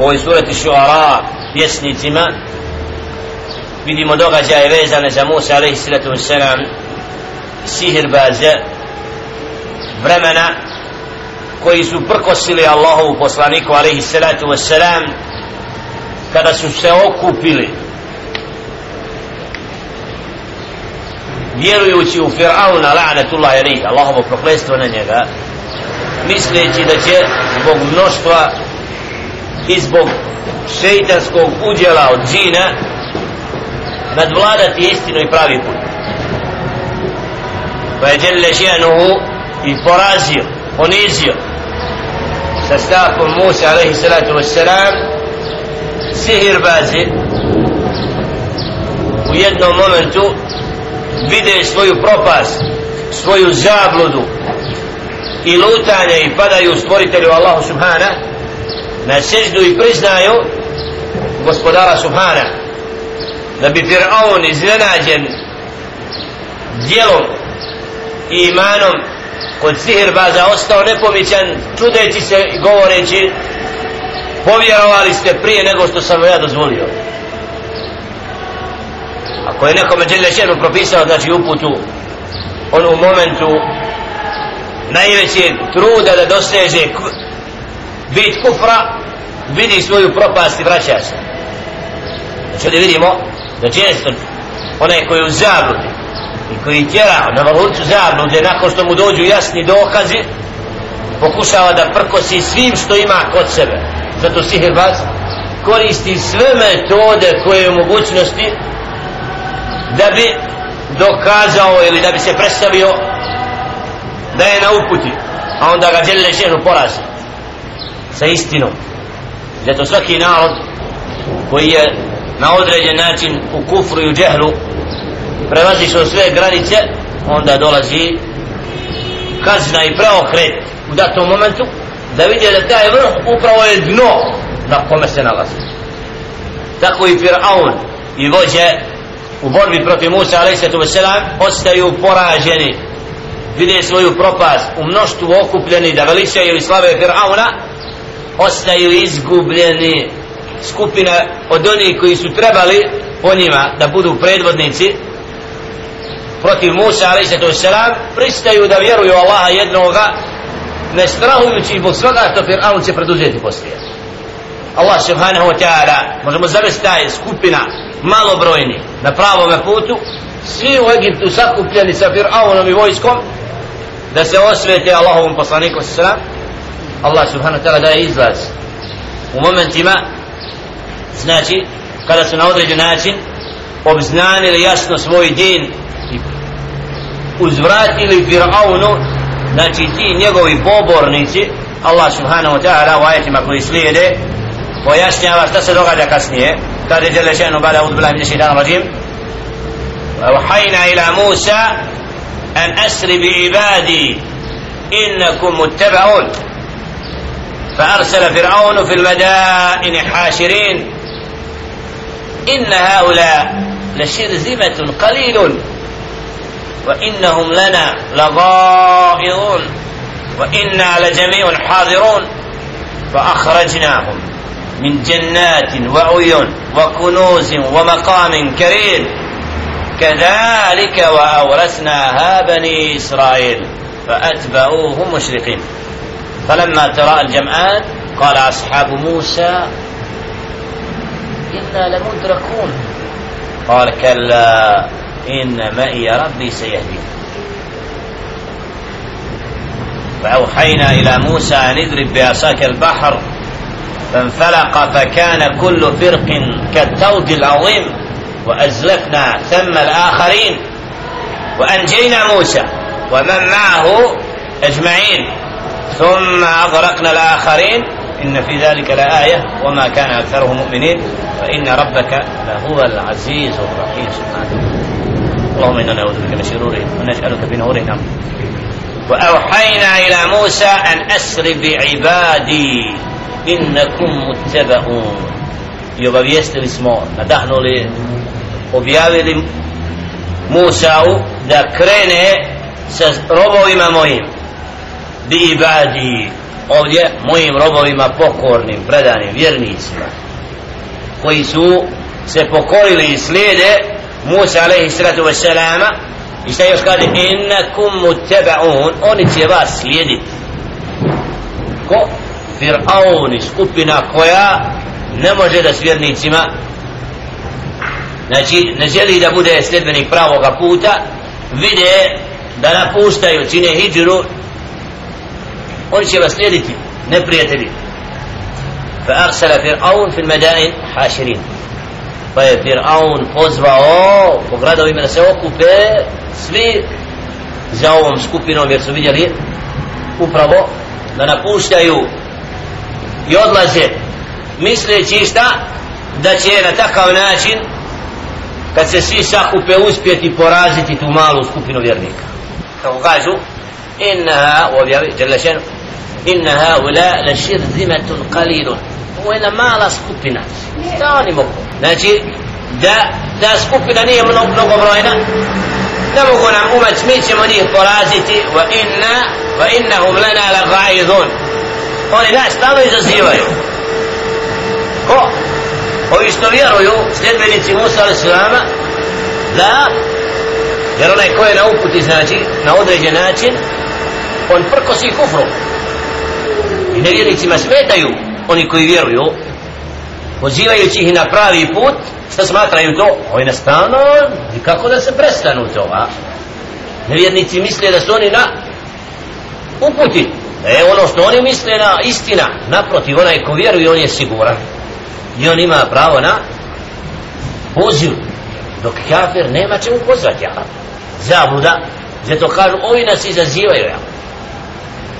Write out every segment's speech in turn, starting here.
u ovoj surati šuara pjesnicima vidimo događaje vezane za Musa alaihi sallatu wassalam sihirbaze vremena koji su prkosili Allahovu poslaniku alaihi sallatu wassalam kada su se okupili vjerujući u Fir'auna la'natullahi alaihi Allahovo proklestvo na njega misleći da će zbog mnoštva i zbog šeitanskog udjela od džina nadvladati istinu i pravi put. Pa je djelle Žijanuhu i porazio ponizio sa stavkom Musa alaihi salatu wassalam sihir bazi. U jednom momentu vide svoju propast svoju zabludu i lutanje i padaju stvoritelju Allahu subhana na seždu i priznaju gospodara subhana da bi Fir'aun iznenađen dijelom i imanom kod sihirbaza ostao nepomićan čudeći se i govoreći povjerovali ste prije nego što sam ja dozvolio. Ako je nekome Đelešenu propisao znači uputu on u momentu najveće truda da doseže bit kufra vidi svoju propast i vraća se. Znači ovdje vidimo da često onaj koji je u zabludi i koji tjera na valucu zablude nakon što mu dođu jasni dokazi pokušava da prkosi svim što ima kod sebe. Zato sihirbaz koristi sve metode koje je u mogućnosti da bi dokazao ili da bi se predstavio da je na uputi a onda ga djelje ženu porazi sa istinom zato svaki narod koji je na određen način u kufru i u džehlu prelazi sve granice onda dolazi kazna i preokret u datom momentu da vidje da taj vrh upravo je dno na kome se nalazi tako i Fir'aun i vođe u borbi protiv Musa a.s. ostaju poraženi vide svoju propast u mnoštvu okupljeni da veličaju i slave Fir'auna ostaju izgubljeni skupina od onih koji su trebali po njima da budu predvodnici protiv Musa a.s. pristaju da vjeruju Allaha jednoga ne strahujući zbog svega što Fir'aun će preduzeti poslije Allah subhanahu wa ta'ala možemo zavesti taj skupina malobrojni na pravome putu svi u Egiptu sakupljeni sa Fir'aunom i vojskom da se osvete Allahovom poslaniku sallam Allah subhanahu wa ta'ala daje izlaz u momentima znači kada su na određen način obznanili jasno svoj din i uzvratili Fir'aunu znači ti njegovi pobornici Allah subhanahu wa ta'ala u ajetima koji slijede pojašnjava šta se događa kasnije kada je djele še'nu bada ud bilah min šeitan rajim وحينا إلى موسى أن أسر بعبادي إنكم متبعون فأرسل فرعون في المدائن حاشرين. إن هؤلاء لشرذمة قليل وإنهم لنا لغائظون وإنا لجميع حاضرون. فأخرجناهم من جنات وعيون وكنوز ومقام كريم. كذلك وأورثناها بني إسرائيل فأتبعوهم مشرقين. فلما تراءى الجمعان قال أصحاب موسى إنا لمدركون. قال كلا إن معي ربي سيهدين. فأوحينا إلى موسى أن اضرب بعصاك البحر فانفلق فكان كل فرق كالتود العظيم وأزلفنا ثم الآخرين. وأنجينا موسى ومن معه أجمعين. ثم أغرقنا الآخرين. إن في ذلك لآية. وما كان أكثرهم مؤمنين. فإن ربك لهو العزيز الرحيم. سبحانه. اللهم إنا نعوذ بك من شرورهم ونسألك بنورهم وأوحينا إلى موسى أن أسر بعبادي. إنكم متبعون. i obavijestili smo, nadahnuli, objavili Musa'u da krene sa robovima mojim bi ibadi. Ovdje mojim robovima pokornim, predanim, vjernicima koji su se pokorili i slijede Musa alaihi sallatu wassalama i šta još kaže? Innakum muttaba'un oni će vas slijediti ko? Fir'auni skupina koja ne može da s vjernicima. Znači ne želi da bude sljedbenik pravoga puta. Vide da napuštaju čine hijđuru oni će vas slijediti neprijatelji. Fa arsala fir'aun fil madain hashirin pa je fir'aun pozvao po gradovima da se okupe svi za ovom skupinom jer su vidjeli upravo da napuštaju i odlaze misleći šta? Da će na takav način kad se svi sakupe uspjeti poraziti tu malu skupinu vjernika. Kako kažu inna ovjavi djelešenu inna ha ula la širzimetun qalilun. Ovo je jedna mala skupina. Šta oni mogu? Znači da ta skupina nije mnogo, mnogo brojna ne mogu nam umać mi ćemo njih poraziti. Wa inna wa innahum lana la ga'idun oni nas stalno izazivaju. Ko? Ovi što vjeruju sljedbenici Musa alaih sallama da jer onaj ko je na uputi znači na određen način on prkosi kufru nevjernicima smetaju oni koji vjeruju pozivajući ih na pravi put šta smatraju to oni nastano i kako da se prestanu to a nevjernici misle da su oni na uputi e ono što oni misle na istina naprotiv onaj ko vjeruje on je siguran i on ima pravo na poziv dok kafir nema čemu pozvati ja. zabluda zato kažu ovi nas izazivaju ja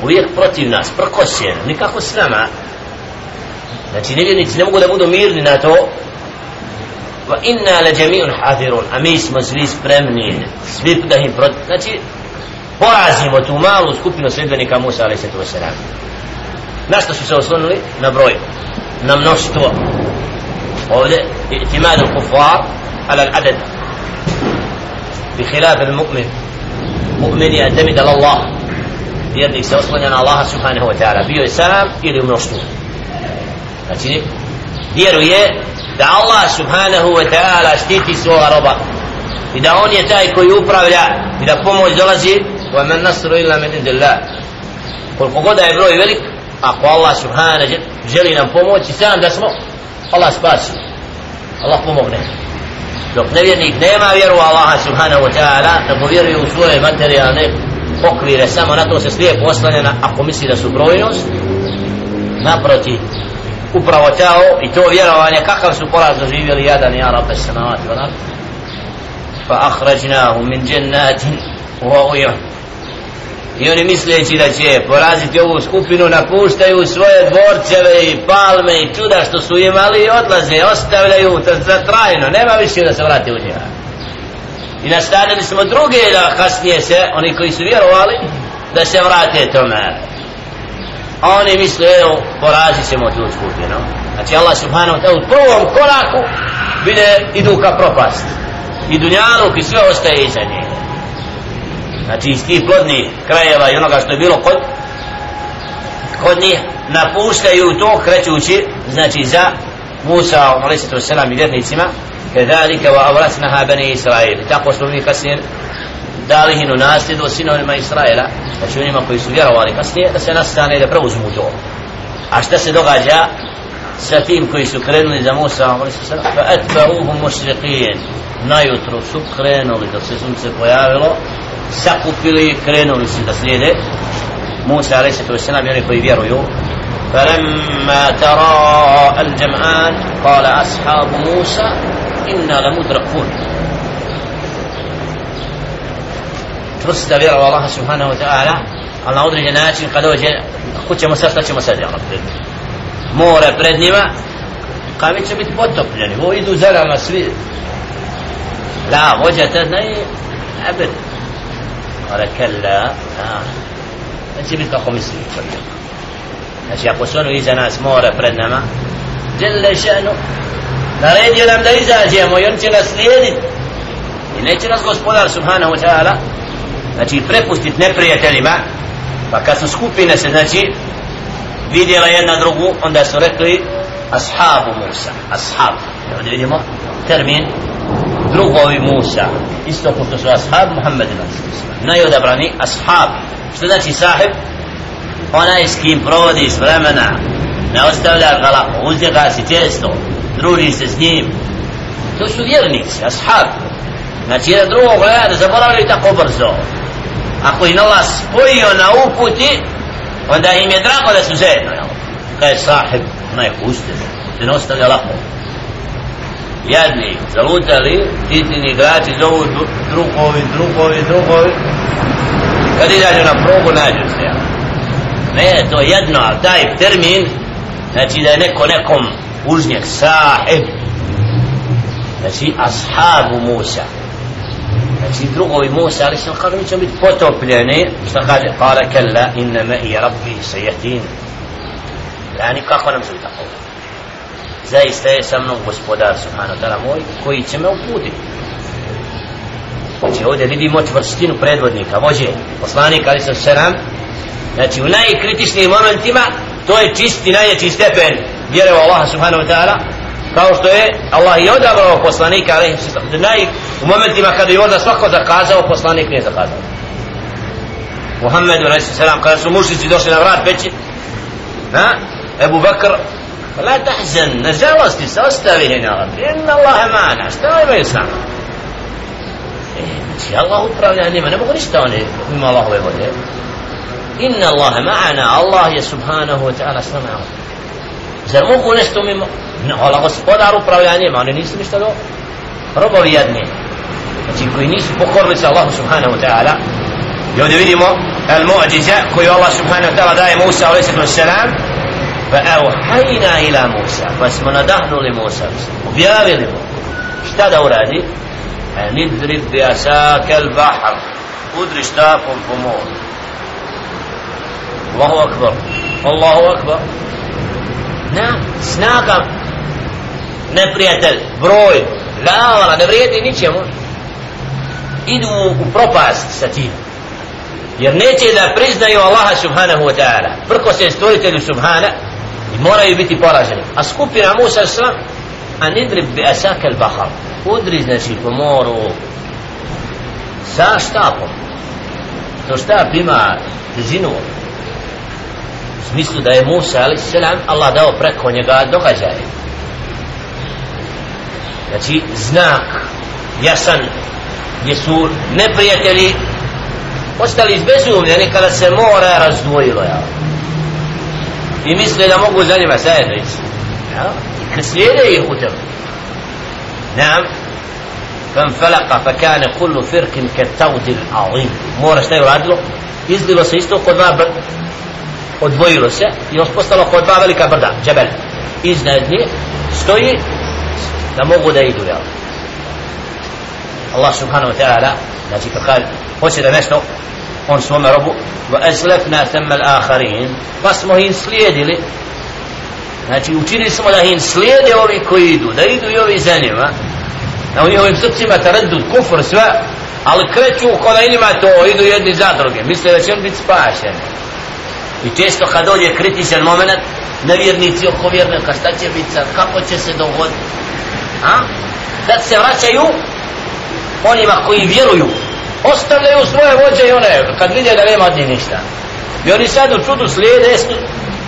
uvijek protiv nas prkosjen nikako s nama znači nevjernici ne mogu da budu mirni na to wa inna la jami'un hadirun a mi smo svi spremni svi da im protiv znači porazimo tu malu skupinu sredbenika Musa alaih sallatu wasalam na što su se oslonili na broj na mnoštvo ovdje اعتماد الكفار على العدد بخلاف المؤمن مؤمن يعتمد على الله vjernik se oslanja na Allaha subhanahu wa ta'ala. Bio je sam ili u mnoštvu? Znači vjeruje da Allah subhanahu wa ta'ala štiti svoga roba i da on je taj koji upravlja i da pomoć dolazi. wa man nasru illa min indillah koliko god je broj velik ako Allah subhanahu želi nam pomoći sam da smo Allah spasi. Allah pomogne. Dok nevjernik nema vjeru Allaha subhanahu wa ta'ala da povjeruje u svoje materijalne okvire samo na to se slijepo oslanjena ako misli da su brojnost naproti upravo tao i to vjerovanje kakav su poraz doživjeli jadan ja rabbe samavati wa nar fa ahrađnahu min džennatin wa uyun i oni misleći da će poraziti ovu skupinu napuštaju svoje dvorceve i palme i čuda što su imali i odlaze ostavljaju to za trajno nema više da se vrati u njega i nastavili smo druge da kasnije se oni koji su vjerovali da se vrate tome. A oni misle evo porazit ćemo tu skupinu znači Allah subhanahu wa ta'ala u prvom koraku vide idu ka propast. I dunjaluk i sve ostaje iza njega znači iz tih plodnih krajeva i onoga što je bilo kod kod njih napuštaju to krećući znači za Musa a.s. i vjernicima كذلك وأورثناها بني إسرائيل tako smo mi kasnije dali hinu nasljedu sinovima Israela znači onima koji su vjerovali kasnije da se nastane da preuzmu to a šta se događa sa tim koji su krenuli za Musa fa atba'uhum mushriqin najutro su krenuli dok se sunce pojavilo sakupili krenuli su da slijede Musa alaih sallatu wasalam i oni koji vjeruju فلما ترى الجمعان قال أصحاب موسى إنا لمدركون. ترس تبير الله سبحانه وتعالى. على أدرج ناجي قد وجه كتش مسافة كتش مسافة يا رب. مورا بردني ما قامت شبت بوتوب يعني هو يدو زرع مسوي لا وجه تذني أبد. قال كلا. لا أنت بيت أخو مسلم. فريق أشياء قصون ويزا ناس مورا بردنا ما جل شأنه. Naredio nam da izađemo i on će nas slijediti i neće nas gospodar subhanahu wa ta'ala znači prepustit neprijateljima. Pa kad su skupine se znači vidjela jedna drugu onda su rekli ashabu Musa ashab ovdje vidimo termin drugovi Musa isto kao što su ashab Muhammed najodabrani ashab što znači sahib onaj s kim provodiš vremena ne ostavljaš ga lako uzljega si često druži se s njim to su vjernici ashab znači jedan drugog gleda da zaboravili tako brzo ako im Allah spojio na uputi onda im je drago da su zajedno kaj je sahib onaj puste se ne ostavlja lako jadni, zalutali, titini igrači zovu drugovi, drugovi, drugovi. Kad izađu na progu, nađu se. jel? Ne, to je jedno, ali taj termin, znači da je neko nekom užnjak, sahib. Znači, ashabu Musa. Znači, drugovi Musa, ali sam kaže, mi ćemo biti potopljeni. Šta kaže? Kala kella, inna me i rabbi sejatin. znači kako nam se tako? zaista je sa mnom gospodar subhanahu ta'ala moj koji će me uputiti znači ovdje vidimo čvrstinu predvodnika vođe poslanik ali sam seram znači u najkritičnijim momentima to je čisti najjači stepen vjere u Allaha subhanahu wa ta'ala kao što je Allah i odabrao poslanika alaihi sallam. U momentima kada je onda svako zakazao poslanik nije zakazao. Muhammedu alaihi sallam kada su mušnici došli na vrat peći na, Ebu Bakr la tahzen, na žalosti se ostavi na Allah inna Allah mana, šta imaju ovaj sama e, znači Allah upravlja njima, ne mogu ništa oni ima Allahove vode inna Allah ma'ana, Allah je subhanahu wa ta'ala sama'a zar mogu nešto mimo ne, Allah gospodar upravlja njima oni nisu ništa do robovi jedni znači koji nisu pokorili se Allahu subhanahu wa ta'ala i ovdje vidimo al mu'điza koju Allah subhanahu wa ta'ala daje Musa alaihi sallam فأوحينا إلى موسى فاسم ندهن لموسى وبيابي له اشتاد أورادي أن اضرب بأساك البحر ادري اشتاكم فمور الله أكبر الله أكبر na snaga neprijatelj, broj, lavala, ne vrijedi ničemu. Idu u propast sa tim. Jer neće da priznaju Allaha subhanahu wa ta'ala. Prko se stvoritelju subhana i moraju biti poraženi. A skupina Musa sva a nidrib bi asak al bahar udri znači po moru sa štapom. To štap ima zinu u smislu da je Musa ali selam Allah dao preko njega događaje znači znak jasan gdje su neprijatelji ostali izbezumljeni kada se mora razdvojilo ja i misle da mogu za njima zajedno ići ja? i kad slijede ih u tebe nam فانفلق فكان كل فرق كالتود العظيم mora šta je uradilo izlilo se isto kod dva brda odvojilo se i ospostalo kod dva velika brda, džebel. Iznad nje stoji da mogu da idu jel? Allah subhanahu wa ta'ala znači kad kaže hoće da nešto on svome robu va ezlefna temel aharin pa smo im slijedili. Znači učinili smo da im slijede ovi koji idu da idu i ovi za njima. Na njihovim srcima taradud, kufr, sve ali kreću kod da to idu jedni za druge. Misle da će on biti spašen i često kad dođe kritičan moment nevjernici oko vjernika šta će biti sad, kako će se dogoditi? A? sad se vraćaju onima koji vjeruju ostavljaju svoje vođe i one kad vide da nema od njih ništa. I oni sad u čudu slijede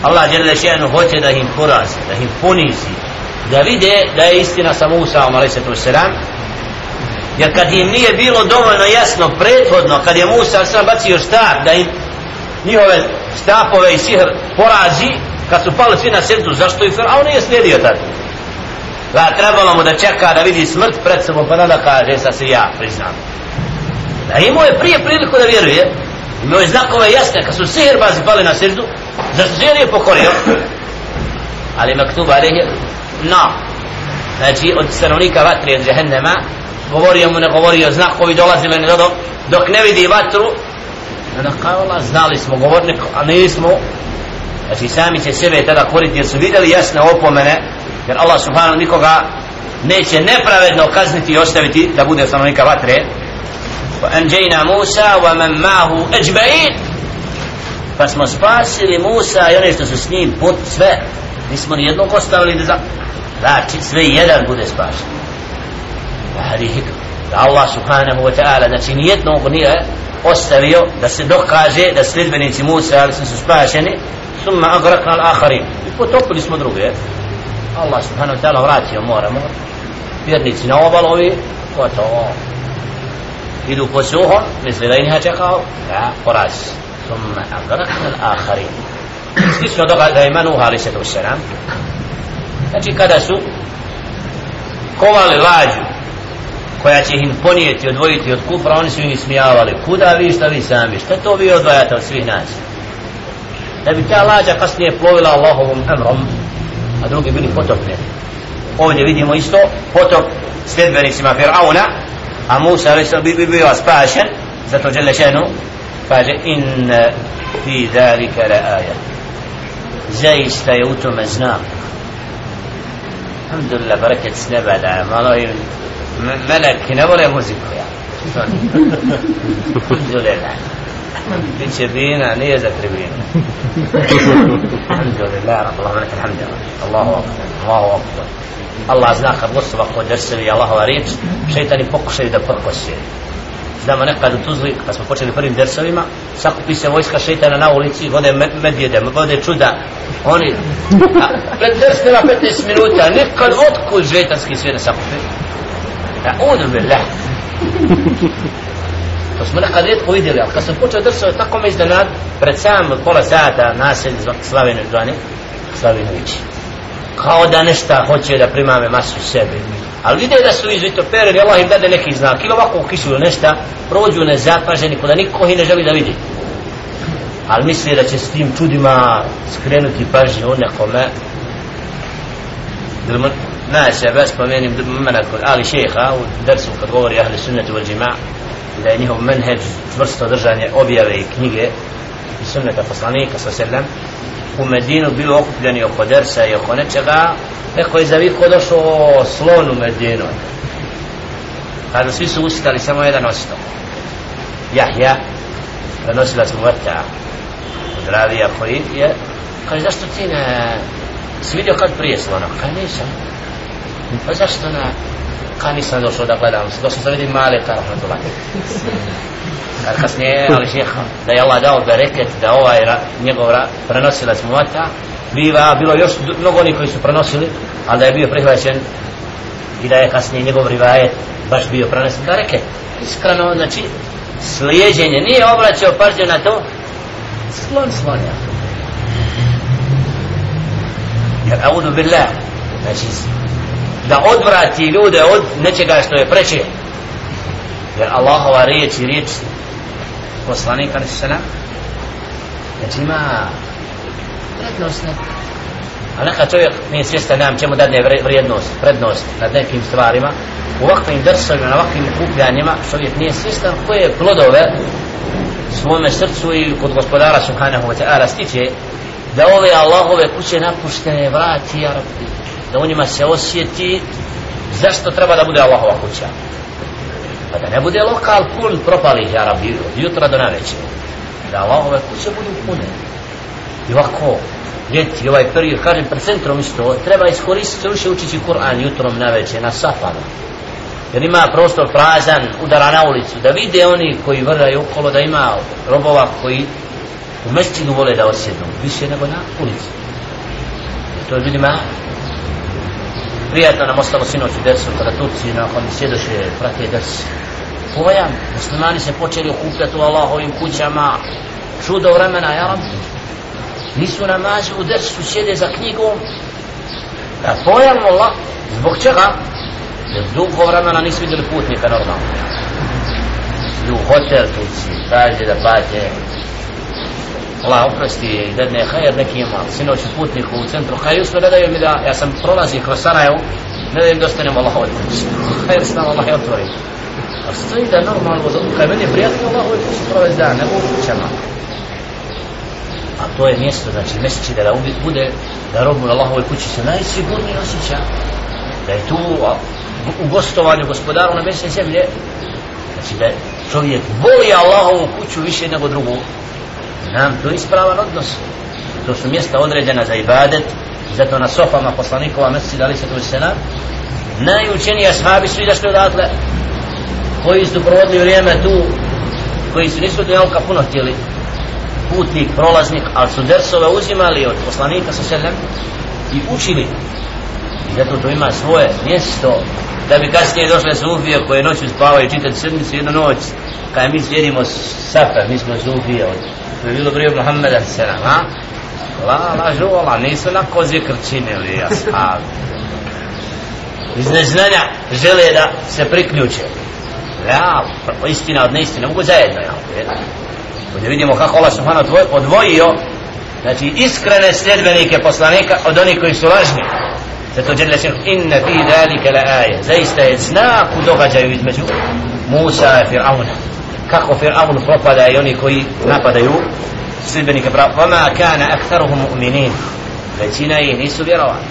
Allah je še'nu hoće da im porazi da im ponizi da vide da je istina sa Musa selam jer kad im nije bilo dovoljno jasno prethodno kad je Musa sam bacio štap da im njihove stapove i sihr porazi kad su pali svi na srdu zašto i a on nije slijedio tad? Da trebalo mu da čeka da vidi smrt pred sobom pa da kaže sa se ja priznam. A imao je prije priliku da vjeruje. Imao je znakove jasne kad su sihirbazi pali na srdu zašto se je pokorio? Ali maktub alih no. Znači od stanovnika vatri od džahennema govorio mu ne govorio znakovi dolazili ne dok, dok ne vidi vatru onda kao Allah znali smo govornik a nismo znači sami će sebe tada koriti jer su vidjeli jasne opomene jer Allah subhanahu nikoga neće nepravedno kazniti i ostaviti da bude stanovnika vatre وأنجينا موسى ومن معه أجمعين pa smo spasili Musa i one što su s njim put sve nismo ni jednog ostavili da za znači sve jedan bude spašen hadi hikm da Allah subhanahu wa ta'ala znači ni jednog nije ostavio da se dokaže da sljedbenici Musa ali su spašeni summa agrakna al-akharin i potopili smo druge Allah subhanahu wa ta'ala vratio moramo vjernici na obalovi gotovo idu po suhom misli da ih čekao ja poraz summa agrakna al-akharin slično događa ima Nuh ali se to znači kada su kovali lađu koja će im ponijeti, odvojiti od kufra, oni su im smijavali. Kuda vi, šta vi sami? Šta to vi odvajate od svih nas? Da bi ta lađa kasnije plovila Allahovom emrom, a drugi bili potopljeni. Ovdje vidimo isto potop sljedbenicima Fir'auna, a Musa ali bi, bi bio spašen, zato žele šenu, kaže in fi dhalika la aja. Zaista je u tome znak. Alhamdulillah, baraket s neba da malo im meleki ne vole muziku ja. Alhamdulillah. Biće vina, nije za tribinu. Alhamdulillah Allah melek alhamdulillah. Allahu akbar Allahu akbar. Allah zna kad god su ovako drsevi Allahova riječ šeitani pokušaju da prkose znamo nekad u Tuzli kad smo počeli prvim dersovima sakupi se vojska šeitana na ulici vode medvjede, vode čuda. Oni pred ders 15 minuta nekad otkud šeitanski svijet sakupi. A'udhu billah. To smo nekad redko vidjeli, ali kad sam počeo drsao, tako me iznenad, pred sam pola sata naselj Slavinu zvani, Slavinovići. Kao da nešta hoće da primame masu sebe. Ali vide da su izvitopereni, Allah im dade neki znak, ili ovako kisuju nešta, prođu nezapaženi, kuda niko ih ne želi da vidi. Ali misli da će s tim čudima skrenuti pažnju nekome, nas ja baš pomenim mena kod Ali Šeha u dersu kad govori ahli sunnetu wal džima da je njihov menheđ čvrsto držanje objave i knjige i sunneta poslanika sa selem u Medinu bilo okupljeni oko dersa i oko nečega neko je zaviko došao slon u Medinu. Kada svi su ustali samo jedan ostao Jahja prenosilac mu vrta od ravija koji je kaže zašto ti ne si vidio kad prije slona. Kaže nisam. Pa zašto na ka nisam došao da gledam? Došao sam vidim male ta rahmatullah kad kasnije ali šeha da je Allah dao bereket da ovaj ra, njegov ra, prenosilac muvata biva bilo još mnogo oni koji su prenosili ali da je bio prihvaćen i da je kasnije njegov rivajet baš bio prenosen reke. iskreno znači slijeđenje. Nije obraćao pažnju na to. Slon slonja jer audu billah znači da odvrati ljude od nečega što je preče. Jer Allahova riječ i riječ poslanika ali se znači ima prednost ne a neka čovjek nije svjestan nam čemu dadne vrijednost, prednost nad nekim stvarima. U ovakvim drsovima, na ovakvim kupljanjima čovjek nije svjestan koje plodove svome srcu i kod gospodara subhanahu wa ta'ala stiče da ove Allahove kuće napuštene vrati ja rabbi da u njima se osjeti zašto treba da bude Allahova kuća. Pa da ne bude lokal pun propalih Arabi od jutra do naveće da Allahove kuće budu pune. I ovako ljeti ovaj period kažem pred centrom isto treba iskoristiti više učiti Kur'an jutrom naveće na safama. Jer ima prostor prazan udara na ulicu da vide oni koji vrljaju okolo da ima robova koji u mestinu vole da osjednu više nego na ulici. To je ljudima prijatno nam ostalo sinoć u desu, kada Turci nakon sjedoše prate des. pojam muslimani se počeli okupljati u Allahovim kućama. Čudo vremena ja rabbi nisu namazi u desu, sjede za knjigom. Da pojam Allah zbog čega? Jer dugo vremena nisu vidjeli putnika normalno. Idu u hotel Turci traže da plate. Allah oprosti i da hajer neki ima sinoć u putniku u centru. Hajer sve ne daju mi da ja sam prolazi kroz Sarajevo ne da ostanem Allah ovaj kući hajer nam Allah je otvori. A stoji da normalno kaj meni je prijatno Allah ovaj kući provez dan ne mogu kućama a to je mjesto znači mjeseči da bude da robu na Allahovoj kući se najsigurniji osjeća da je tu u gostovanju gospodaru na mjesečne zemlje znači da čovjek voli Allahovu kuću više nego drugu nam to ispravan odnos. To su mjesta određena za ibadet zato na sofama poslanikova meseci ali se to se nam najučeniji ashabi su izašli odatle koji su provodili vrijeme tu koji su nisu do jelka puno htjeli. Putnik, prolaznik ali su dersove uzimali od poslanika sa selem i učili. I zato to ima svoje mjesto. Da bi kasnije došle sufije koje noću spavaju čitati sedmicu jednu noć kada mi slijedimo safe, mi smo sufije od bi je bilo prije Muhammeda sallam a? La la žuvala nisu na kozi krčinili ashabi iz neznanja žele da se priključe. Ja, istina od neistine mogu zajedno ja, da vidimo kako Allah subhanahu odvojio znači iskrene sljedbenike poslanika od onih koji su lažni. Zato dželle sin inna fi zalika la aya. Zaista je znak u događaju između Musa i Fir'auna kako Fir'aun propada i oni koji napadaju sljedbenike prava vama kana aktharuhum mu'minin. Većina ih nisu vjerovani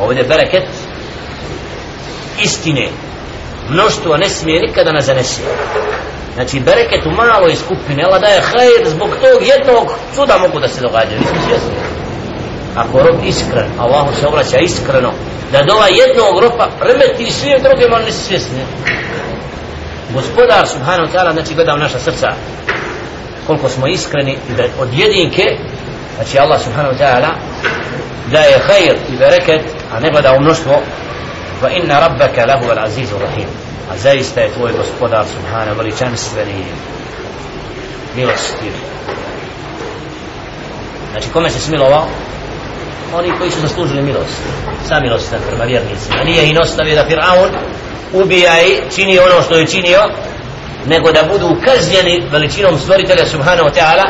ovdje bereket istine. Mnoštvo ne smije nikada na zanesi znači bereket u maloj skupini Allah daje hajr zbog tog jednog čuda mogu da se događaju nismo svjesni ako rob iskren Allahu se obraća iskreno da dova jednog ropa remeti svim drugim oni nisu svjesni gospodar subhanahu ta'ala znači gleda u naša srca koliko smo iskreni i da od jedinke znači Allah subhanahu ta'ala da je hajr i bereket a ne gleda u mnoštvo. Wa inna rabbaka lahu al azizu rahim. A zaista je tvoj gospodar subhanahu veličanstveni. Milostiv znači kome se smilovao? Oni koji su zaslužili milost. Sa milostan prema vjernicima. Nije i nostavio da Fir'aun ubija i čini ono što je činio nego da budu kažnjeni veličinom stvoritelja subhanahu ta'ala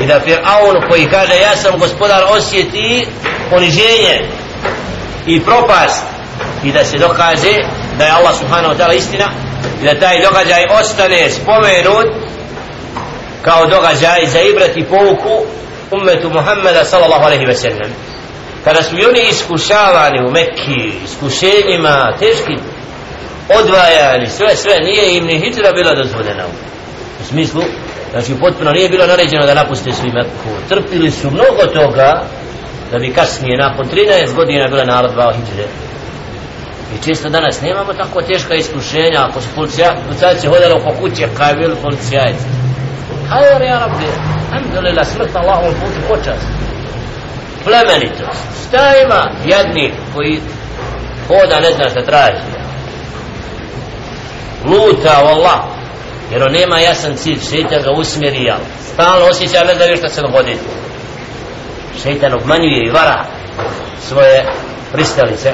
i da Fir'aun koji kaže ja sam gospodar osjeti poniženje i propast. I da se dokaže da je Allah subhanahu ta'ala istina i da taj događaj ostane spomenut kao događaj za ibrati pouku umetu Muhammeda sallallahu alaihi ve sellem. Kada su oni iskušavani u Mekki iskušenjima teškim odvajani sve sve nije im ni hijra bila dozvoljena u smislu znači potpuno nije bilo naređeno da napuste svi Meku. trpili su mnogo toga da bi kasnije nakon 13 godina bila narod dva hijre I često danas nemamo tako teška iskušenja ako su policajci hodali oko kuće kaj bili policajci. Hajde ja rabbi, alhamdulillah, smrt Allahom putu počas. Plemenitost. Šta ima jedni koji hoda ne zna šta traži? Luta, wallah. Jer on nema jasan cilj, šeitan ga usmjeri, jel? Stalno osjeća, ne da nešto se dogodi. Šeitan obmanjuje i vara svoje pristalice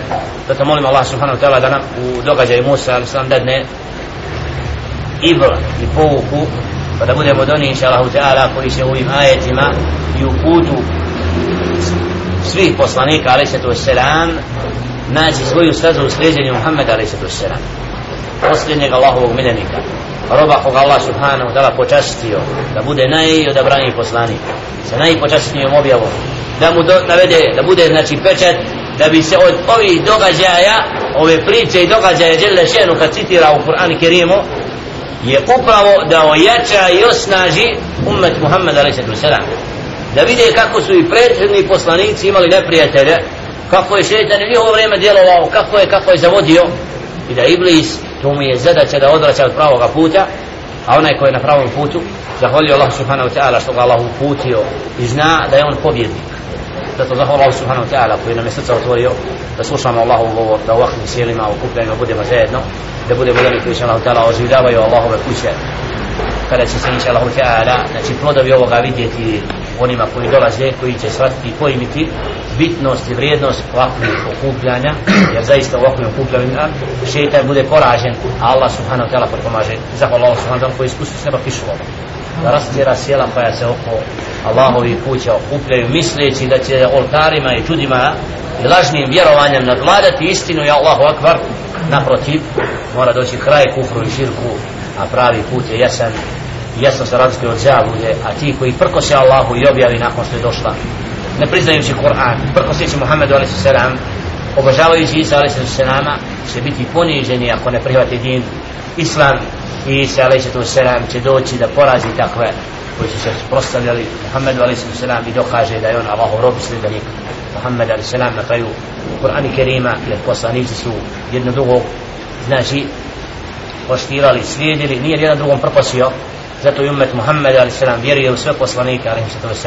zato molim Allah subhanahu wa ta'ala da nam u događaju Musa ali sam dadne ibr i pouku pa da budemo doni inša Allahu ta'ala koji će u ovim ajetima i u putu svih poslanika alaihi se to naći svoju stazu u sljeđenju Muhammeda alaihi se posljednjeg Allahovog miljenika roba koga Allah subhanahu wa ta'ala počastio da bude najodabraniji poslanik sa najpočastnijom objavom da mu do, navede da bude znači pečat da bi se od ovih događaja ove priče i događaja Đele Šenu kad citira u Kur'an Kerimu je upravo da ojača i osnaži umet Muhammed a.s. da vide kako su i prethodni poslanici imali neprijatelje kako je šetan u njihovo vrijeme djelovao kako je kako je zavodio i da Iblis to mu je zadaća da odraća od pravoga puta a onaj koji je na pravom putu zahvalio Allah subhanahu wa ta'ala što ga Allah uputio i zna da je on pobjednik. Zato zahvala Allah subhanahu wa ta'ala koji nam je srca otvorio da slušamo Allahov govor da u ovakvim sjelima okupljanjima budemo zajedno da budemo oni koji će Allah ta'ala oživljavaju Allahove kuće. Kada će se inša Allah ta'ala znači plodovi ovoga vidjeti onima koji dolaze koji će shvatiti i pojmiti bitnost i vrijednost ovakvih okupljanja jer zaista ovakvim okupljanjima šeitan bude poražen a Allah subhanahu wa ta'ala potpomaže. Zahvala Allah subhanahu ta'ala koji iskusti seba pišu ovo. Da rastjera sjela koja se oko Allahovi kuća okupljaju misleći da će oltarima i čudima i lažnim vjerovanjem nadvladati istinu i Allahu akbar. Naprotiv mora doći kraj kufru i širku a pravi put je jasan. Jasno se razlikuje od zavude a ti koji prkose Allahu i objavi nakon što je došla ne priznajući Kur'an prko se će Muhammedu a.s. obožavajući Isa a.s. će biti poniženi ako ne prihvati din Islam i Isa a.s. će doći da porazi takve koji su se prostavljali Muhammedu a.s. i dokaže da je on Allahov rob sljedenik Muhammed a.s. na kraju Kur'an i Kerima jer poslanici su jedno drugo znači poštivali, slijedili, nije jedan drugom propasio zato i umet Muhammed a.s. vjeruje u sve poslanike a.s.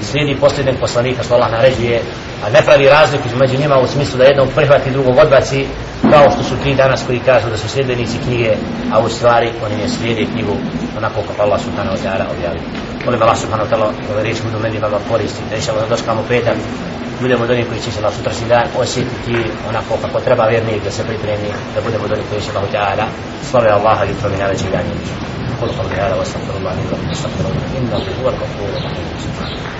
i slijedi posljednog poslanika što Allah naređuje a ne pravi razliku između njima u smislu da jednog prihvati drugog odbaci kao što su ti danas koji kažu da su sljedbenici knjige a u stvari oni ne slijede knjigu onako kako Allah subhanahu wa ta'ala objavi molim Allah subhanahu wa ta'ala ove riječi budu meni vama koristi da išamo da doškamo petak budemo od onih koji će se na sutrašnji dan osjetiti onako kako treba vjernik da se pripremi da budemo od onih koji će Allah ta'ala slave Allaha i to mi najveći dan قل قولي هذا وأستغفر الله لي ولكم استغفر الله إنه هو الغفور الرحيم.